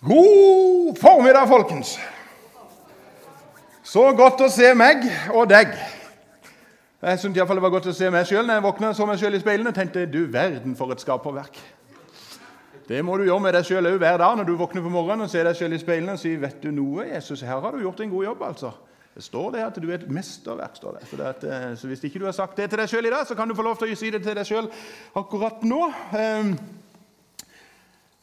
God formiddag, folkens. Så godt å se meg og deg. Jeg syntes iallfall det var godt å se meg sjøl når jeg våkna så meg sjøl i speilene. tenkte du verden for et skaperverk. Det må du gjøre med deg sjøl òg hver dag når du våkner på morgenen og ser deg sjøl i speilene og sier vet du noe, Jesus, her har du gjort en god jobb. altså. Det står det at du er et mesterverk. står det. Så, det at, eh, så Hvis ikke du har sagt det til deg sjøl i dag, så kan du få lov til å si det til deg sjøl akkurat nå.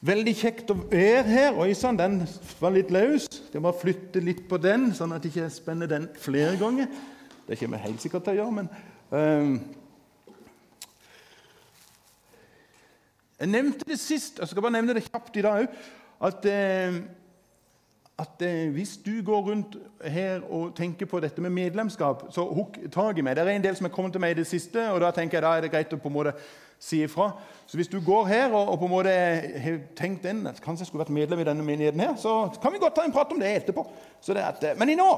Veldig kjekt å være her. Oi sann, den var litt løs. Jeg må flytte litt på den, sånn at jeg ikke spenner den flere ganger. Det kommer jeg helt sikkert til å gjøre, men uh, Jeg nevnte det sist, jeg skal bare nevne det kjapt i dag òg, at, uh, at uh, hvis du går rundt her og tenker på dette med medlemskap, så hukk tak i meg. Det er en del som er kommet til meg i det siste, og da tenker jeg da er det greit å på en måte si ifra. Så hvis du går her og, og på en måte har tenkt inn at kanskje jeg skulle vært medlem i denne menigheten, her, så kan vi godt ta en prat om det etterpå. Det at, eh, men i nå,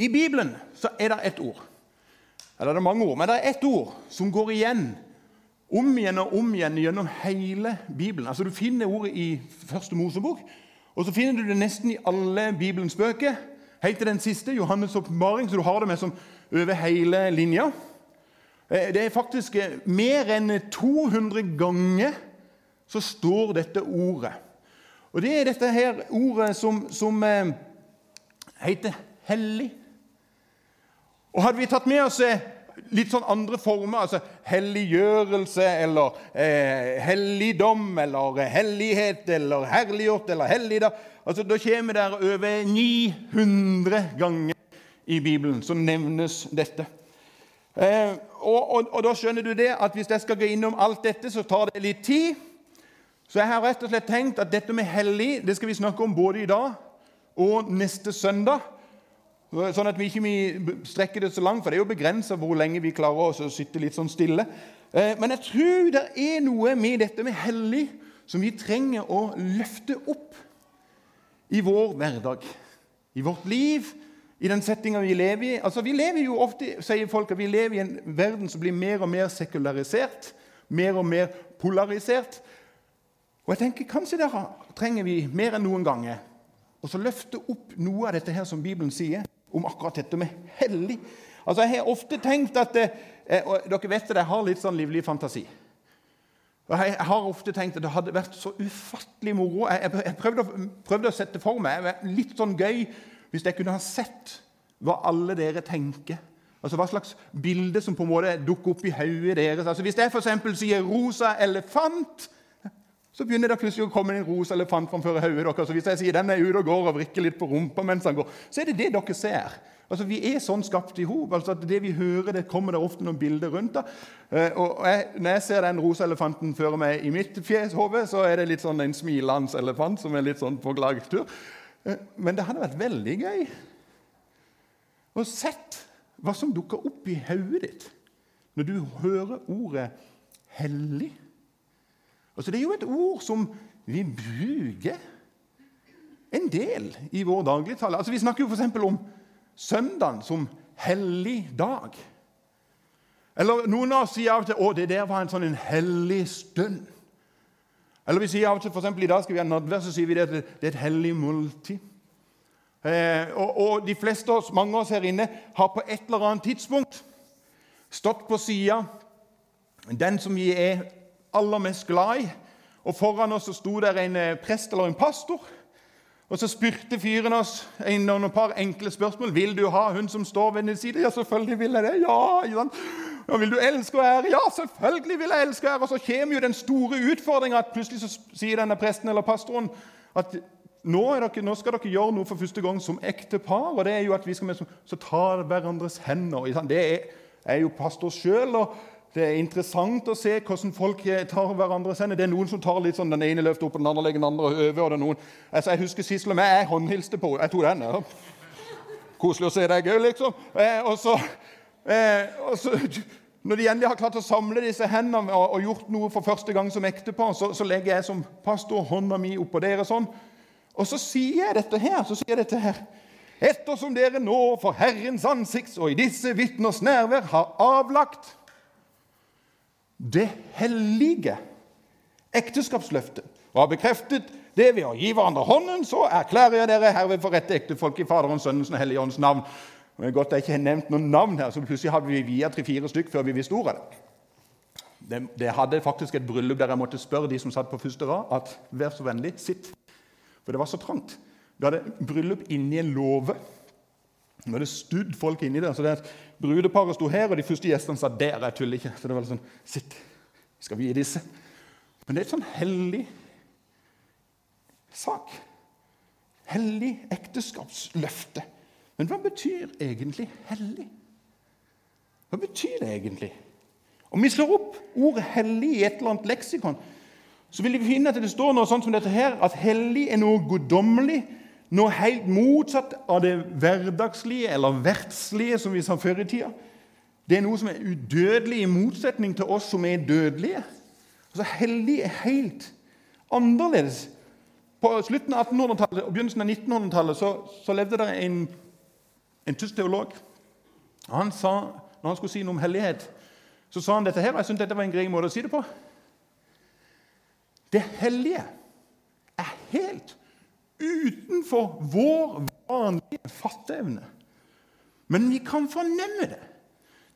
i Bibelen så er det ett ord. Eller det er mange ord, men det er ett ord som går igjen om igjen og om igjen gjennom hele Bibelen. Altså Du finner ordet i første Mosebok, og så finner du det nesten i alle Bibelens bøker. Helt til den siste, Johannes' oppmaring, så du har det med som over hele linja. Eh, det er faktisk eh, mer enn 200 ganger så står dette ordet. Og Det er dette her ordet som, som eh, heter hellig. Og Hadde vi tatt med oss litt sånn andre former, altså helliggjørelse eller eh, helligdom eller hellighet eller herliggjort eller helligdag altså, Da kommer det over 900 ganger i Bibelen som nevnes dette. Eh, og, og, og, da skjønner du det at Hvis jeg skal gå innom alt dette, så tar det litt tid. Så jeg har rett og slett tenkt at dette med hellig det skal vi snakke om både i dag og neste søndag. Sånn at vi ikke strekker det så langt, for det er jo begrensa hvor lenge vi klarer å sitte litt sånn stille. Eh, men jeg tror det er noe med dette med hellig som vi trenger å løfte opp i vår hverdag, i vårt liv, i den settinga vi lever i. Altså, Vi lever jo ofte, sier folk, at vi lever i en verden som blir mer og mer sekularisert, mer og mer polarisert. Og jeg tenker Kanskje der trenger vi mer enn noen ganger og så løfte opp noe av dette her som Bibelen sier om akkurat dette med hellig. Altså, Jeg har ofte tenkt at eh, og Dere vet at jeg har litt sånn livlig fantasi. Og Jeg har ofte tenkt at det hadde vært så ufattelig moro. Jeg prøvde, prøvde, å sette for meg litt sånn gøy hvis jeg kunne ha sett hva alle dere tenker. Altså Hva slags bilde som på en måte dukker opp i hodet deres. Altså Hvis jeg f.eks. sier 'rosa elefant', så begynner det plutselig å komme en rosa elefant framfor hodet deres. Så hvis jeg sier 'den er ute og går og vrikker litt på rumpa mens han går', så er det det dere ser. Altså Vi er sånn skapt i hop. Altså det vi hører, det kommer det ofte noen bilder rundt. da. Eh, og jeg, Når jeg ser den rosa elefanten føre meg i mitt fjeshode, så er det litt sånn en smilende elefant som er litt sånn på. Eh, men det hadde vært veldig gøy å sett hva som dukker opp i hodet ditt når du hører ordet 'hellig'. Altså, det er jo et ord som vi bruker en del i vår dagligtale. Altså, vi snakker jo f.eks. om søndagen som hellig dag. Eller noen av oss sier av og til 'Å, det der var en sånn en hellig stund'. Eller vi sier av og til, for eksempel, I dag skal vi ha nadvær, så sier vi at det er et hellig måltid. Eh, og, og, de fleste oss, mange av oss her inne har på et eller annet tidspunkt stått på sida den som vi er aller mest glad i. Og Foran oss så sto der en eh, prest eller en pastor. Og Så spurte fyren oss en, noen par enkle spørsmål. Vil du ha hun som står ved din side? Ja, selvfølgelig vil jeg det. Ja, ja, Vil du elske og ære? Ja, selvfølgelig vil jeg elske og ære. Og så kommer jo den store utfordringa at plutselig så sier denne presten eller pastoren at nå, dere, nå, skal dere gjøre noe for første gang som ekte par. og det er jo at vi skal med, så ta hverandres hender. Det er, er jo pastor sjøl. Det er interessant å se hvordan folk tar hverandres hender. Det er noen som tar litt sånn, den ene løfter opp, den andre legger den andre over. og det er noen, altså Jeg husker Sissel og meg, jeg håndhilste på Jeg tok den. ja. Koselig å se deg òg, liksom. Eh, og, så, eh, så, Når de endelig har klart å samle disse hendene og, og gjort noe for første gang som ektepar, så, så legger jeg som pastor hånda mi oppå dere sånn. Og så sier jeg dette her. så sier jeg dette her. Ettersom dere nå for Herrens ansikts og i disse vitners nærvær har avlagt det hellige ekteskapsløftet og har bekreftet det ved å gi hverandre hånden, så erklærer jeg dere herved for rette ektefolk i Faderens, Sønnens og Helligåndens navn. Og det er godt jeg ikke har nevnt noen navn her, så plutselig hadde vi via tre-fire stykk før vi visste ordet. Det, det hadde faktisk et bryllup der jeg måtte spørre de som satt på første rad, at vær så vennlig, sitt. For det var så trangt. Vi hadde bryllup inni en låve. Nå hadde studd folk inni der. så det at Brudeparet sto her, og de første gjestene sa der. Jeg tuller ikke. Så det var sånn Sitt, vi skal vie disse. Men det er et sånn hellig sak. Hellig ekteskapsløfte. Men hva betyr egentlig hellig? Hva betyr det egentlig? Om vi slår opp ordet 'hellig' i et eller annet leksikon, så vil vi finne at det står noe sånt som dette her, at hellig er noe guddommelig, noe helt motsatt av det hverdagslige eller verdslige som vi sa før i tida. Det er noe som er udødelig, i motsetning til oss som er dødelige. Altså, Hellig er helt annerledes. På slutten av 1800-tallet og begynnelsen av 1900-tallet så, så, levde det en, en tysk teolog. Han sa, Når han skulle si noe om hellighet, så sa han dette her, og jeg syntes dette var en grei måte å si det på. Det hellige er helt utenfor vår vanlige fatteevne. Men vi kan fornemme det.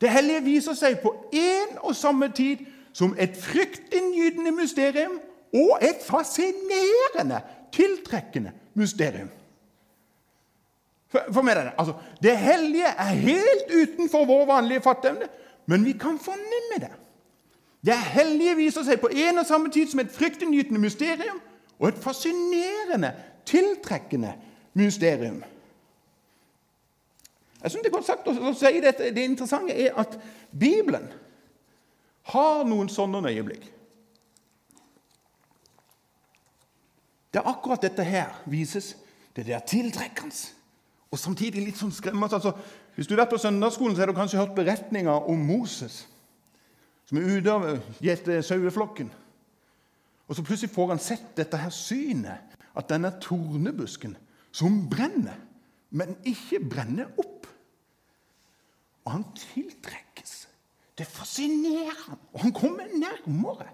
Det hellige viser seg på én og samme tid som et fryktinngytende mysterium og et fascinerende, tiltrekkende mysterium. Meg er det, altså, det hellige er helt utenfor vår vanlige fatteevne, men vi kan fornemme det. Det hellige viser seg på en og samme tid som et fryktinngytende mysterium og et fascinerende, tiltrekkende mysterium. Jeg synes Det er godt sagt å si dette. Det interessante er at Bibelen har noen sånne øyeblikk. Det er akkurat dette her vises. Det er tiltrekkende og samtidig litt sånn skremmende. Altså, hvis du har vært på søndagsskolen, så har du kanskje hørt beretninger om Moses som er ute av gjeter saueflokken. Og så plutselig får han sett dette her synet, at denne tornebusken som brenner, men ikke brenner opp. Og han tiltrekkes. Det fascinerer ham, og han kommer nærmere.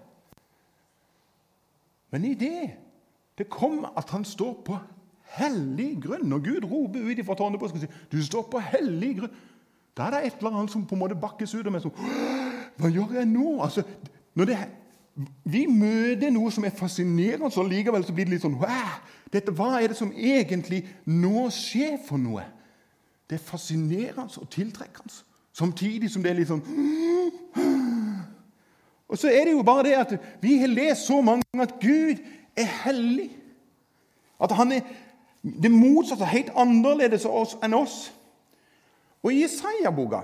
Men i det det kommer at han står på hellig grunn. Når Gud roper ut fra på og sier 'Du står på hellig grunn', da er det et eller annet som på en måte bakkes ut av sånn, Hva gjør jeg nå? Altså, når det, vi møter noe som er fascinerende, og likevel så blir det litt sånn dette, Hva er det som egentlig nå skjer for noe? Det er fascinerende og tiltrekkende, samtidig som det er litt sånn Og så er det jo bare det at vi har lest så mange ganger at Gud er hellig. At han er det motsatte, helt annerledes enn oss. Og I Isaiah-boka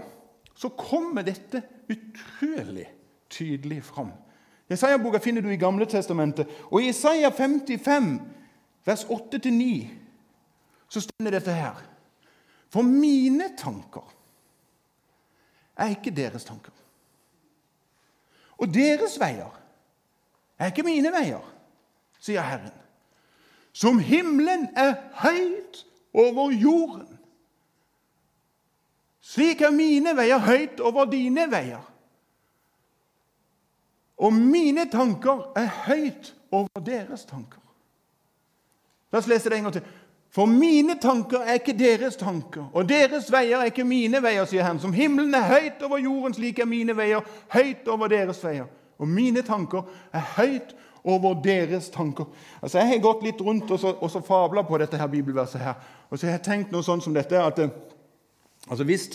så kommer dette utrolig tydelig fram. Isaiah-boka finner du i Gamle Testamentet. Og i Isaiah 55, vers 8-9, så står dette her. For mine tanker er ikke deres tanker. Og deres veier er ikke mine veier, sier Herren. Som himmelen er høyt over jorden. Slik er mine veier høyt over dine veier. Og mine tanker er høyt over deres tanker. La oss lese det en gang til. For mine tanker er ikke deres tanker, og deres veier er ikke mine veier, sier Herren. Som himmelen er høyt over jorden, slik er mine veier høyt over deres veier. Og mine tanker er høyt over deres tanker. Altså, Jeg har gått litt rundt og så, og så fabla på dette her bibelverset. her. Og så har jeg tenkt noe sånn som dette at altså hvis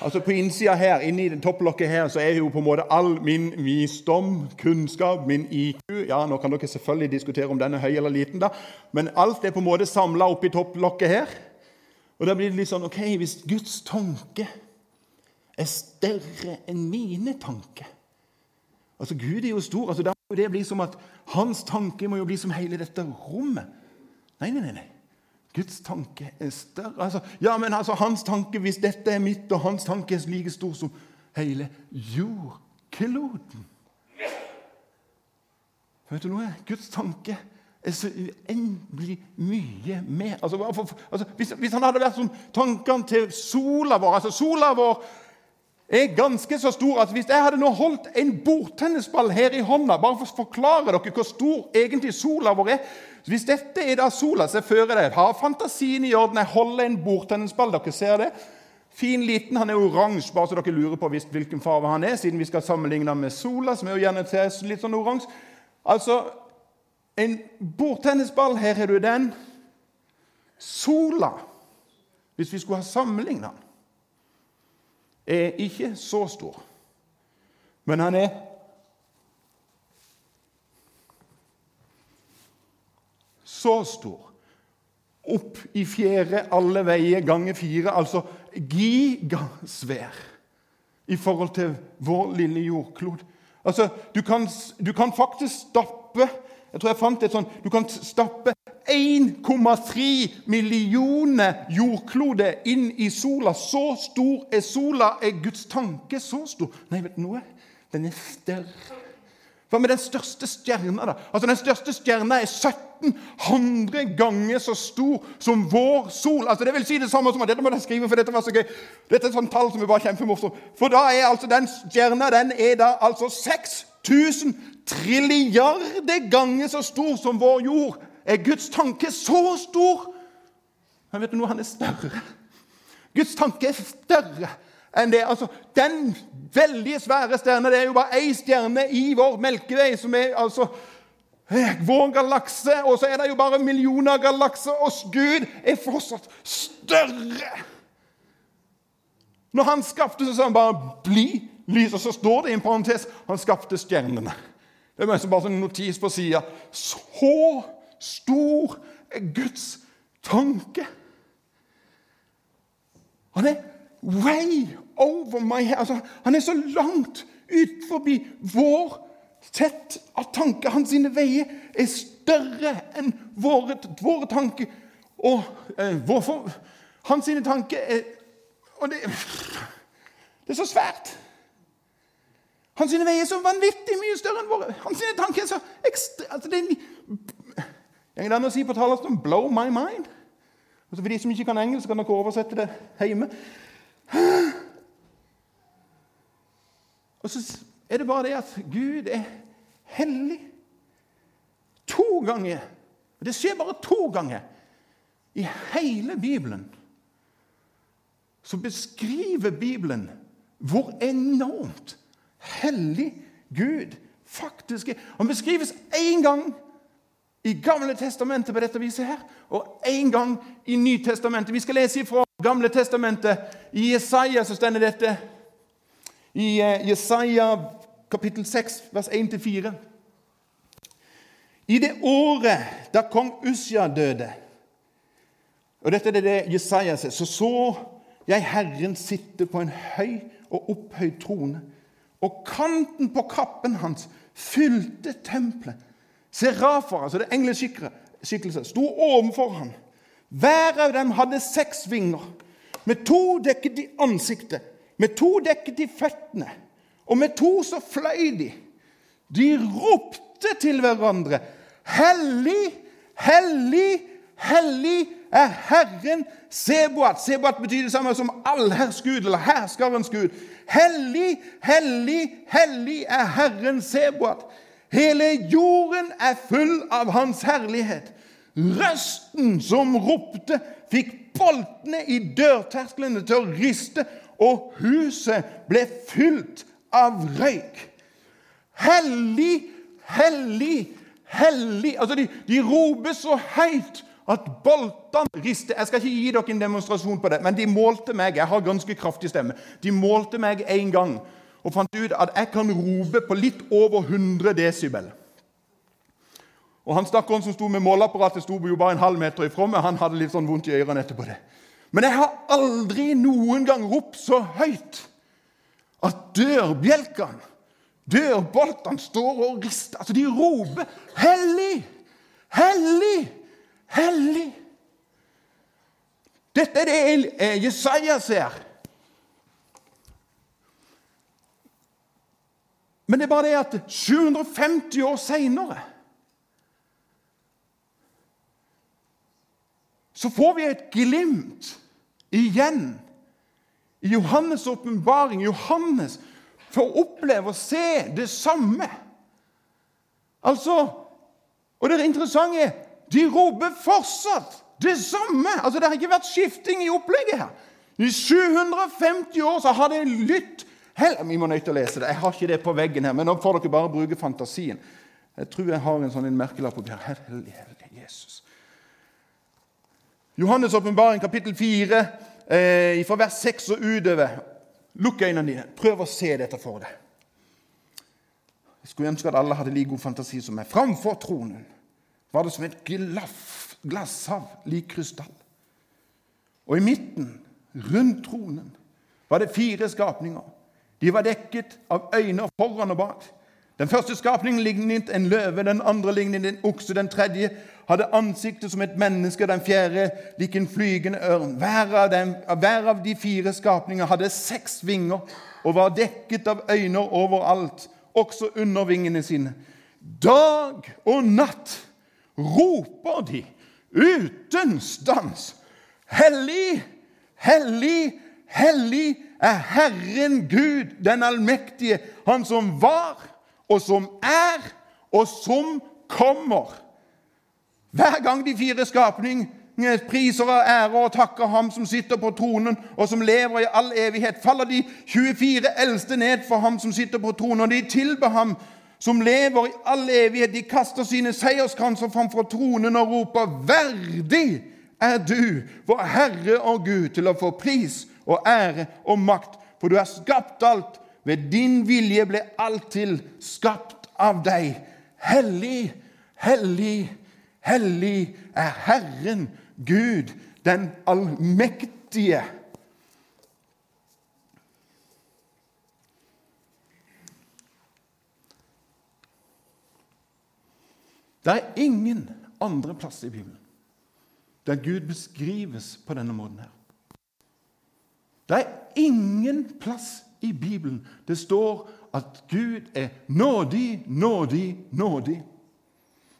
Altså På innsida her, inni den topplokket her, så er jo på en måte all min visdom, kunnskap, min IQ Ja, Nå kan dere selvfølgelig diskutere om den er høy eller liten, da, men alt er på en måte samla oppi topplokket her. Og da blir det litt sånn OK, hvis Guds tanke er større enn mine tanker Altså, Gud er jo stor. altså Da må det blir som at hans tanke må jo bli som hele dette rommet. Nei, nei, nei. Guds tanke er større. Altså, ja, men altså, Hans tanke, hvis dette er mitt, og hans tanke er like stor som hele jordkloden Vet du noe? Guds tanke er så uendelig mye mer. Altså, altså, hvis, hvis, han hadde vært som tankene til sola vår altså Sola vår er ganske så stor at hvis jeg hadde nå holdt en bordtennisball her i hånda Bare for å forklare dere hvor stor egentlig sola vår er Hvis dette er da sola, så fører deg Har fantasien i orden. Jeg holder en bordtennisball. Dere ser det. Fin, liten. Han er oransje, bare så dere lurer på hvilken farge han er, siden vi skal sammenligne med sola, som er jo gjerne litt sånn oransje. Altså, en bordtennisball, her har du den. Sola, hvis vi skulle ha sammenligna den er ikke så stor, men han er så stor. Opp i fjerde alle veier ganger fire, altså gigasvær i forhold til vår lille jordklod. Altså, du kan, du kan faktisk stappe jeg tror jeg fant et sånt, Du kan stappe 1,3 millioner jordkloder inn i sola. Så stor er sola. Er Guds tanke så stor? Nei, vet du noe? Den er større. Hva med den største stjerna? da? Altså, Den største stjerna er 1700 ganger så stor som vår sol. Altså, Det vil si det samme som Dette må jeg skrive, for dette var så gøy. Dette er et sånt tall som er bare kjempemorsomt. For da er altså den stjerna den er da altså 6000 trilliarder ganger så stor som vår jord er Guds tanke så stor. Men vet du noe? Han er større. Guds tanke er større enn det. Altså, Den veldig svære stjerna det er jo bare én stjerne i vår Melkevei, som er altså eh, vår galakse. Og så er det jo bare millioner av galakser, og Gud er fortsatt større. Når han skapte, så sa han bare 'bli lys', og så står det i en parentes han skapte stjernene. Det er bare en notis på sida. Så stor er Guds tanke. Han er way over my head. Altså, han er så langt ut forbi vår sett av tanke. Hans veier er større enn våre, våre tanker. Og eh, hvorfor Hans tanker er Og det, det er så svært. Hans veier er så vanvittig mye større enn våre. Hans tanker er så ekstra, altså det er, Jeg å si på talerstolen 'blow my mind'. Altså For de som ikke kan engelsk, kan dere oversette det hjemme. Og så er det bare det at Gud er hellig. To ganger. Det skjer bare to ganger i hele Bibelen. Så beskriver Bibelen hvor enormt hellig Gud faktisk er. Han beskrives én gang i Gamle testamentet på dette viset her, og én gang i Nytestamentet. Vi skal lese fra Gamle testamentet. I Jesaja så stender dette. I eh, Jesaja kapittel 6, vers 1-4. I det året da kong Usja døde og Dette er det Jesaja sier. Så så jeg Herren sitte på en høy og opphøyd trone og kanten på kappen hans fylte tempelet. Serafer, altså det engleskikkelse, sto overfor ham. Hver av dem hadde seks vinger. Med to dekket de ansiktet, med to dekket de føttene, og med to så fløy de. De ropte til hverandre. Hellig, hellig, hellig er Herren Seboat. Seboat betyr det samme som allherrs Gud, eller herskarens Gud. Hellig, hellig, hellig er Herren Seboat. Hele jorden er full av Hans herlighet. Røsten som ropte, fikk boltene i dørtersklene til å riste, og huset ble fylt av røyk. Hellig, hellig, hellig Altså, de, de roper så høyt at boltene rister. Jeg skal ikke gi dere en demonstrasjon på det, men de målte meg. Jeg har ganske kraftig stemme. De målte meg én gang og fant ut at jeg kan rope på litt over 100 desibel. Og Han stakkaren som sto med måleapparatet, sto jo bare en halv meter ifra meg. Han hadde litt sånn vondt i ørene etterpå det. Men jeg har aldri noen gang ropt så høyt at dørbjelkene, dørboltene, står og rister. Altså, de roper 'Hellig! Hellig!' hellig. Dette er det eh, Jesaja ser. Men det er bare det at 750 år seinere så får vi et glimt igjen i Johannes' åpenbaring Johannes får oppleve og se det samme. Altså Og det interessante er de roper fortsatt det samme. Altså Det har ikke vært skifting i opplegget her. I 750 år så har det lytt Vi må nødt til å lese det. Jeg har ikke det på veggen her, men nå får dere bare bruke fantasien. Jeg tror jeg har en sånn merkelapp oppi her. Hellig, hellig Jesus. Johannes' åpenbaring, kapittel 4, eh, fra vers 6 og utover. Lukk øynene dine. Prøv å se dette for deg. Jeg skulle ønske at alle hadde like god fantasi som meg. Framfor tronen var det som et glasshav lik krystall. Og i midten, rundt tronen, var det fire skapninger. De var dekket av øyne foran og bak. Den første skapningen lignet en løve, den andre lignet en okse, den tredje hadde ansiktet som et menneske, den fjerde lik en flygende ørn. Hver av, dem, hver av de fire skapninger hadde seks vinger og var dekket av øyne overalt, også under vingene sine. Dag og natt roper de uten stans. Hellig, hellig, hellig er Herren Gud, den allmektige, Han som var, og som er, og som kommer. Hver gang de fire skapninger priser og ærer og takker ham som sitter på tronen, og som lever i all evighet, faller de 24 eldste ned for ham som sitter på tronen, og de tilber ham som lever i all evighet. De kaster sine seierskranser framfor tronen og roper, 'Verdig er du, vår Herre og Gud, til å få pris og ære og makt.' For du har skapt alt. Ved din vilje ble alt til, skapt av deg. Hellig, hellig, hellig er Herren Gud, den allmektige. Det er ingen andre plasser i Bibelen der Gud beskrives på denne måten. her. Det er ingen plass i Bibelen det står at Gud er nådig, nådig, nådig.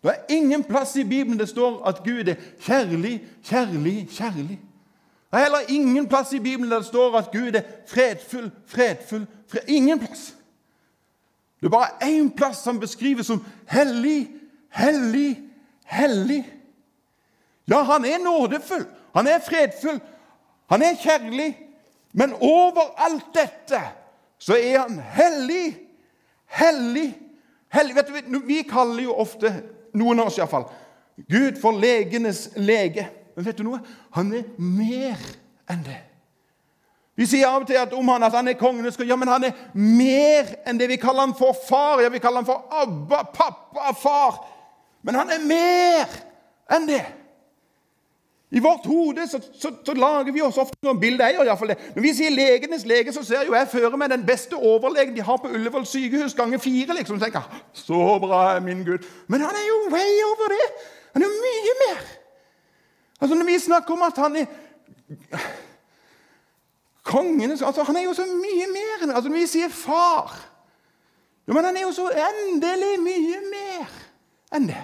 Det er ingen plass i Bibelen det står at Gud er kjærlig, kjærlig, kjærlig. Det er heller ingen plass i Bibelen der det står at Gud er fredfull, fredfull, fred. Ingen plass. Det er bare én plass som beskrives som hellig, hellig, hellig. Ja, han er nådefull, han er fredfull, han er kjærlig. Men over alt dette så er han hellig, hellig, hellig. Vet du, Vi kaller jo ofte, noen av oss iallfall, Gud for legenes lege. Men vet du noe? Han er mer enn det. Vi sier av og til at om han at han er kongenes Ja, men han er mer enn det vi kaller han for far. Ja, vi kaller han for Abba, pappa, far. Men han er mer enn det. I vårt hode så, så, så, lager vi oss ofte noen bilder. Jeg gjør det. Når vi sier 'legenes lege', så ser jo jeg føre meg den beste overlegen de har på Ullevål sykehus ganger fire. liksom. Så tenker jeg, Så bra min Gud. Men han er jo way over det. Han er jo mye mer. Altså Når vi snakker om at han er kongen altså Han er jo så mye mer. Altså Når vi sier far jo, Men han er jo så endelig mye mer enn det.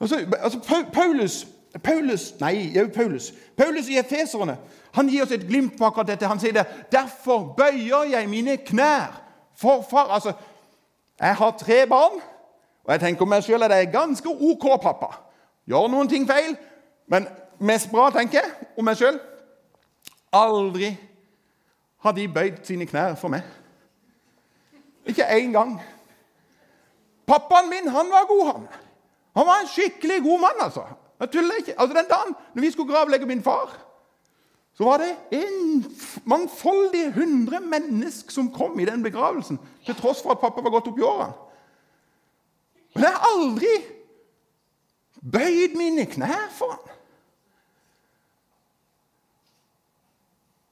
Altså, altså Paulus Paulus nei, Paulus. Paulus i Efeserne han gir oss et glimt på akkurat dette. Han sier det. 'Derfor bøyer jeg mine knær for far.' Altså, jeg har tre barn, og jeg tenker meg sjøl at jeg er ganske OK pappa. Gjør noen ting feil, men mest bra, tenker jeg om meg sjøl. Aldri har de bøyd sine knær for meg. Ikke én gang. Pappaen min han var god, han. Han var en skikkelig god mann. altså. Jeg tuller ikke. Altså Den dagen når vi skulle gravlegge min far, så var det en mangfoldig hundre mennesker som kom i den begravelsen, til tross for at pappa var gått opp i årene. Men jeg har aldri bøyd mine knær for han.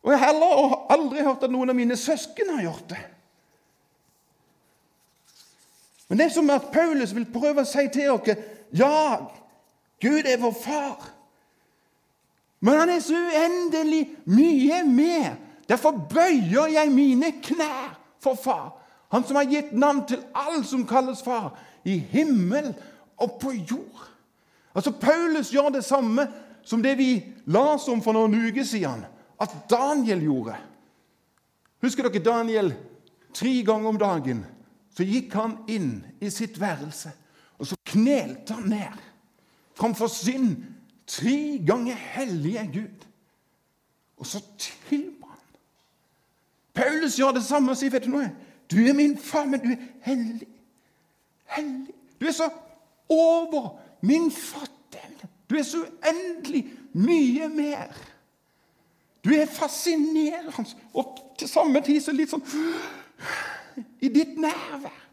Og jeg har heller aldri hørt at noen av mine søsken har gjort det. Men det er som at Paulus vil prøve å si til dere ja, Gud er vår far. Men han er så uendelig mye mer. Derfor bøyer jeg mine knær for far. Han som har gitt navn til all som kalles far, i himmel og på jord. Altså, Paulus gjør det samme som det vi las om for noen uker siden. at Daniel gjorde. Husker dere Daniel? Tre ganger om dagen så gikk han inn i sitt værelse, og så knelte han ned framfor sin tre ganger hellige Gud. Og så tilba han. Paulus gjør det samme og sier, 'Vet du noe? Du er min far, men du er hellig.' Hellig. Du er så over min fatteevne. Du er så uendelig mye mer. Du er fascinerende, og til samme tid så litt sånn I ditt nærvær.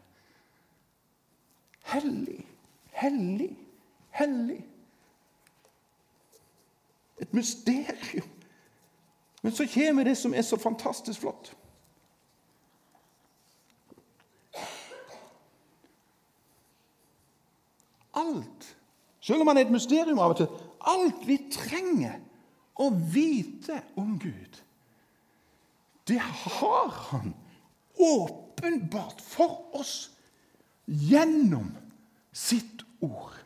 Hellig, hellig, hellig. Et mysterium. Men så kommer det som er så fantastisk flott. Alt, selv om han er et mysterium av og til, alt vi trenger å vite om Gud, det har han åpenbart for oss gjennom sitt ord.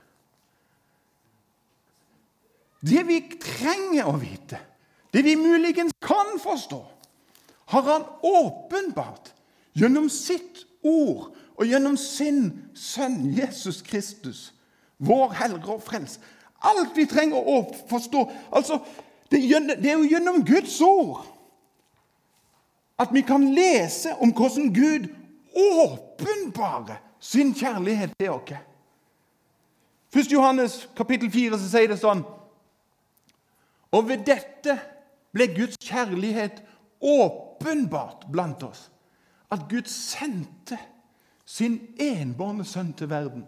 Det vi trenger å vite, det vi muligens kan forstå, har han åpenbart gjennom sitt ord og gjennom sin sønn Jesus Kristus, vår Hellige og Frels. Alt vi trenger å forstå. Altså, det er jo gjennom Guds ord at vi kan lese om hvordan Gud åpenbarer sin kjærlighet til oss. 1. Johannes kapittel 4 så sier det sånn Og ved dette ble Guds kjærlighet åpenbart blant oss. At Gud sendte sin enbårne sønn til verden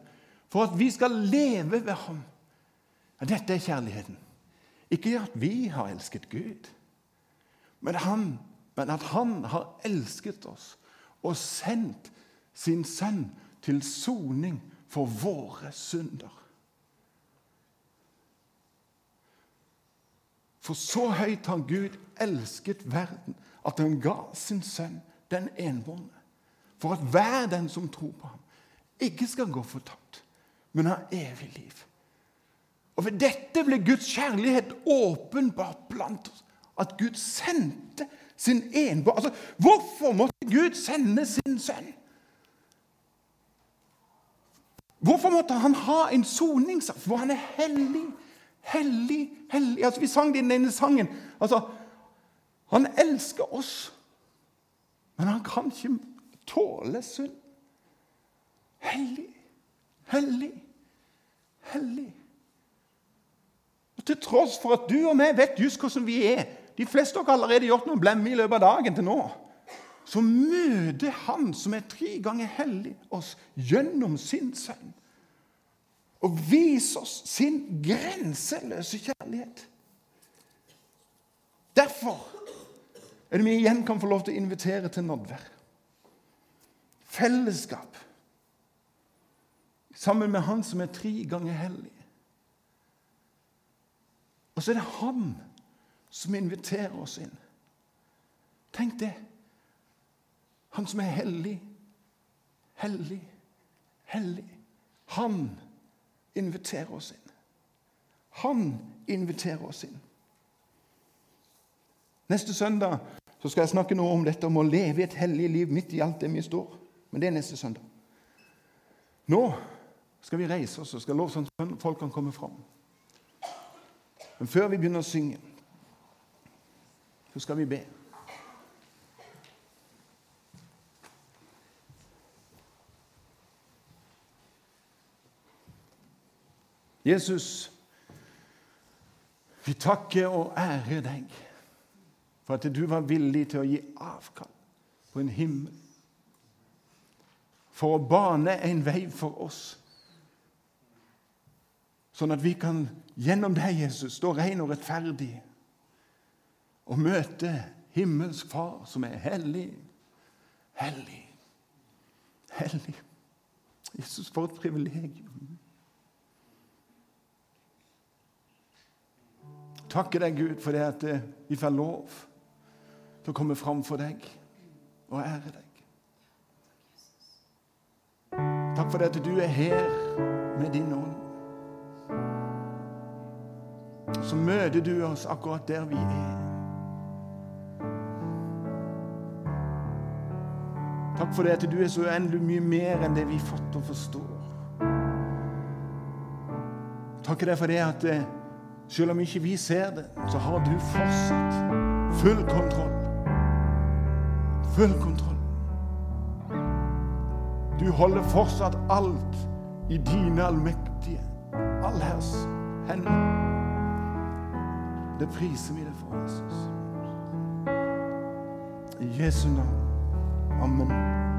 for at vi skal leve ved ham. Ja, dette er kjærligheten. Ikke at vi har elsket Gud, men, han, men at han har elsket oss og sendt sin sønn til soning for våre synder. For så høyt har Gud elsket verden at han ga sin sønn, den enbårne, for at hver den som tror på ham, ikke skal gå fortapt, men ha evig liv. Og Ved dette ble Guds kjærlighet åpenbart blant oss. At Gud sendte sin enbårne altså, Hvorfor måtte Gud sende sin sønn? Hvorfor måtte han ha en soningssak? For han er hellig, hellig, hellig. Altså, Vi sang det i denne sangen. Altså, Han elsker oss, men han kan ikke tåle synd. Hellig, hellig, hellig. Og Til tross for at du og vi vet just hvordan vi er De fleste av dere har allerede gjort noen blemmer i løpet av dagen til nå. Så møter Han som er tre ganger hellig, oss gjennom sin sønn. Og vis oss sin grenseløse kjærlighet. Derfor er det vi igjen kan få lov til å invitere til nådvær. Fellesskap sammen med Han som er tre ganger hellig. Og så er det han som inviterer oss inn. Tenk det. Han som er hellig, hellig, hellig. Han inviterer oss inn. Han inviterer oss inn. Neste søndag så skal jeg snakke noe om dette om å leve et hellig liv midt i alt det vi står. Men det er neste søndag. Nå skal vi reise oss og skal lovsangsfolk kan komme fram. Men før vi begynner å synge, så skal vi be. Jesus, vi takker og ærer deg for at du var villig til å gi avkall på en himmel. For å bane en vei for oss Sånn at vi kan gjennom deg, Jesus, stå ren og rettferdig og møte himmelsk Far, som er hellig, hellig, hellig. Jesus, for et privilegium. takke deg, Gud, for det at eh, vi får lov til å komme fram for deg og ære deg. Takk for det at du er her med din ånd. Så møter du oss akkurat der vi er. Takk for det at du er så uendelig mye mer enn det vi fått og forstår. Takk for det at eh, selv om ikke vi ser det, så har du fortsatt full kontroll. Full kontroll. Du holder fortsatt alt i dine allmektige, allherrs hender. Det priser vi deg for, Jesus. I Jesu navn. Amen.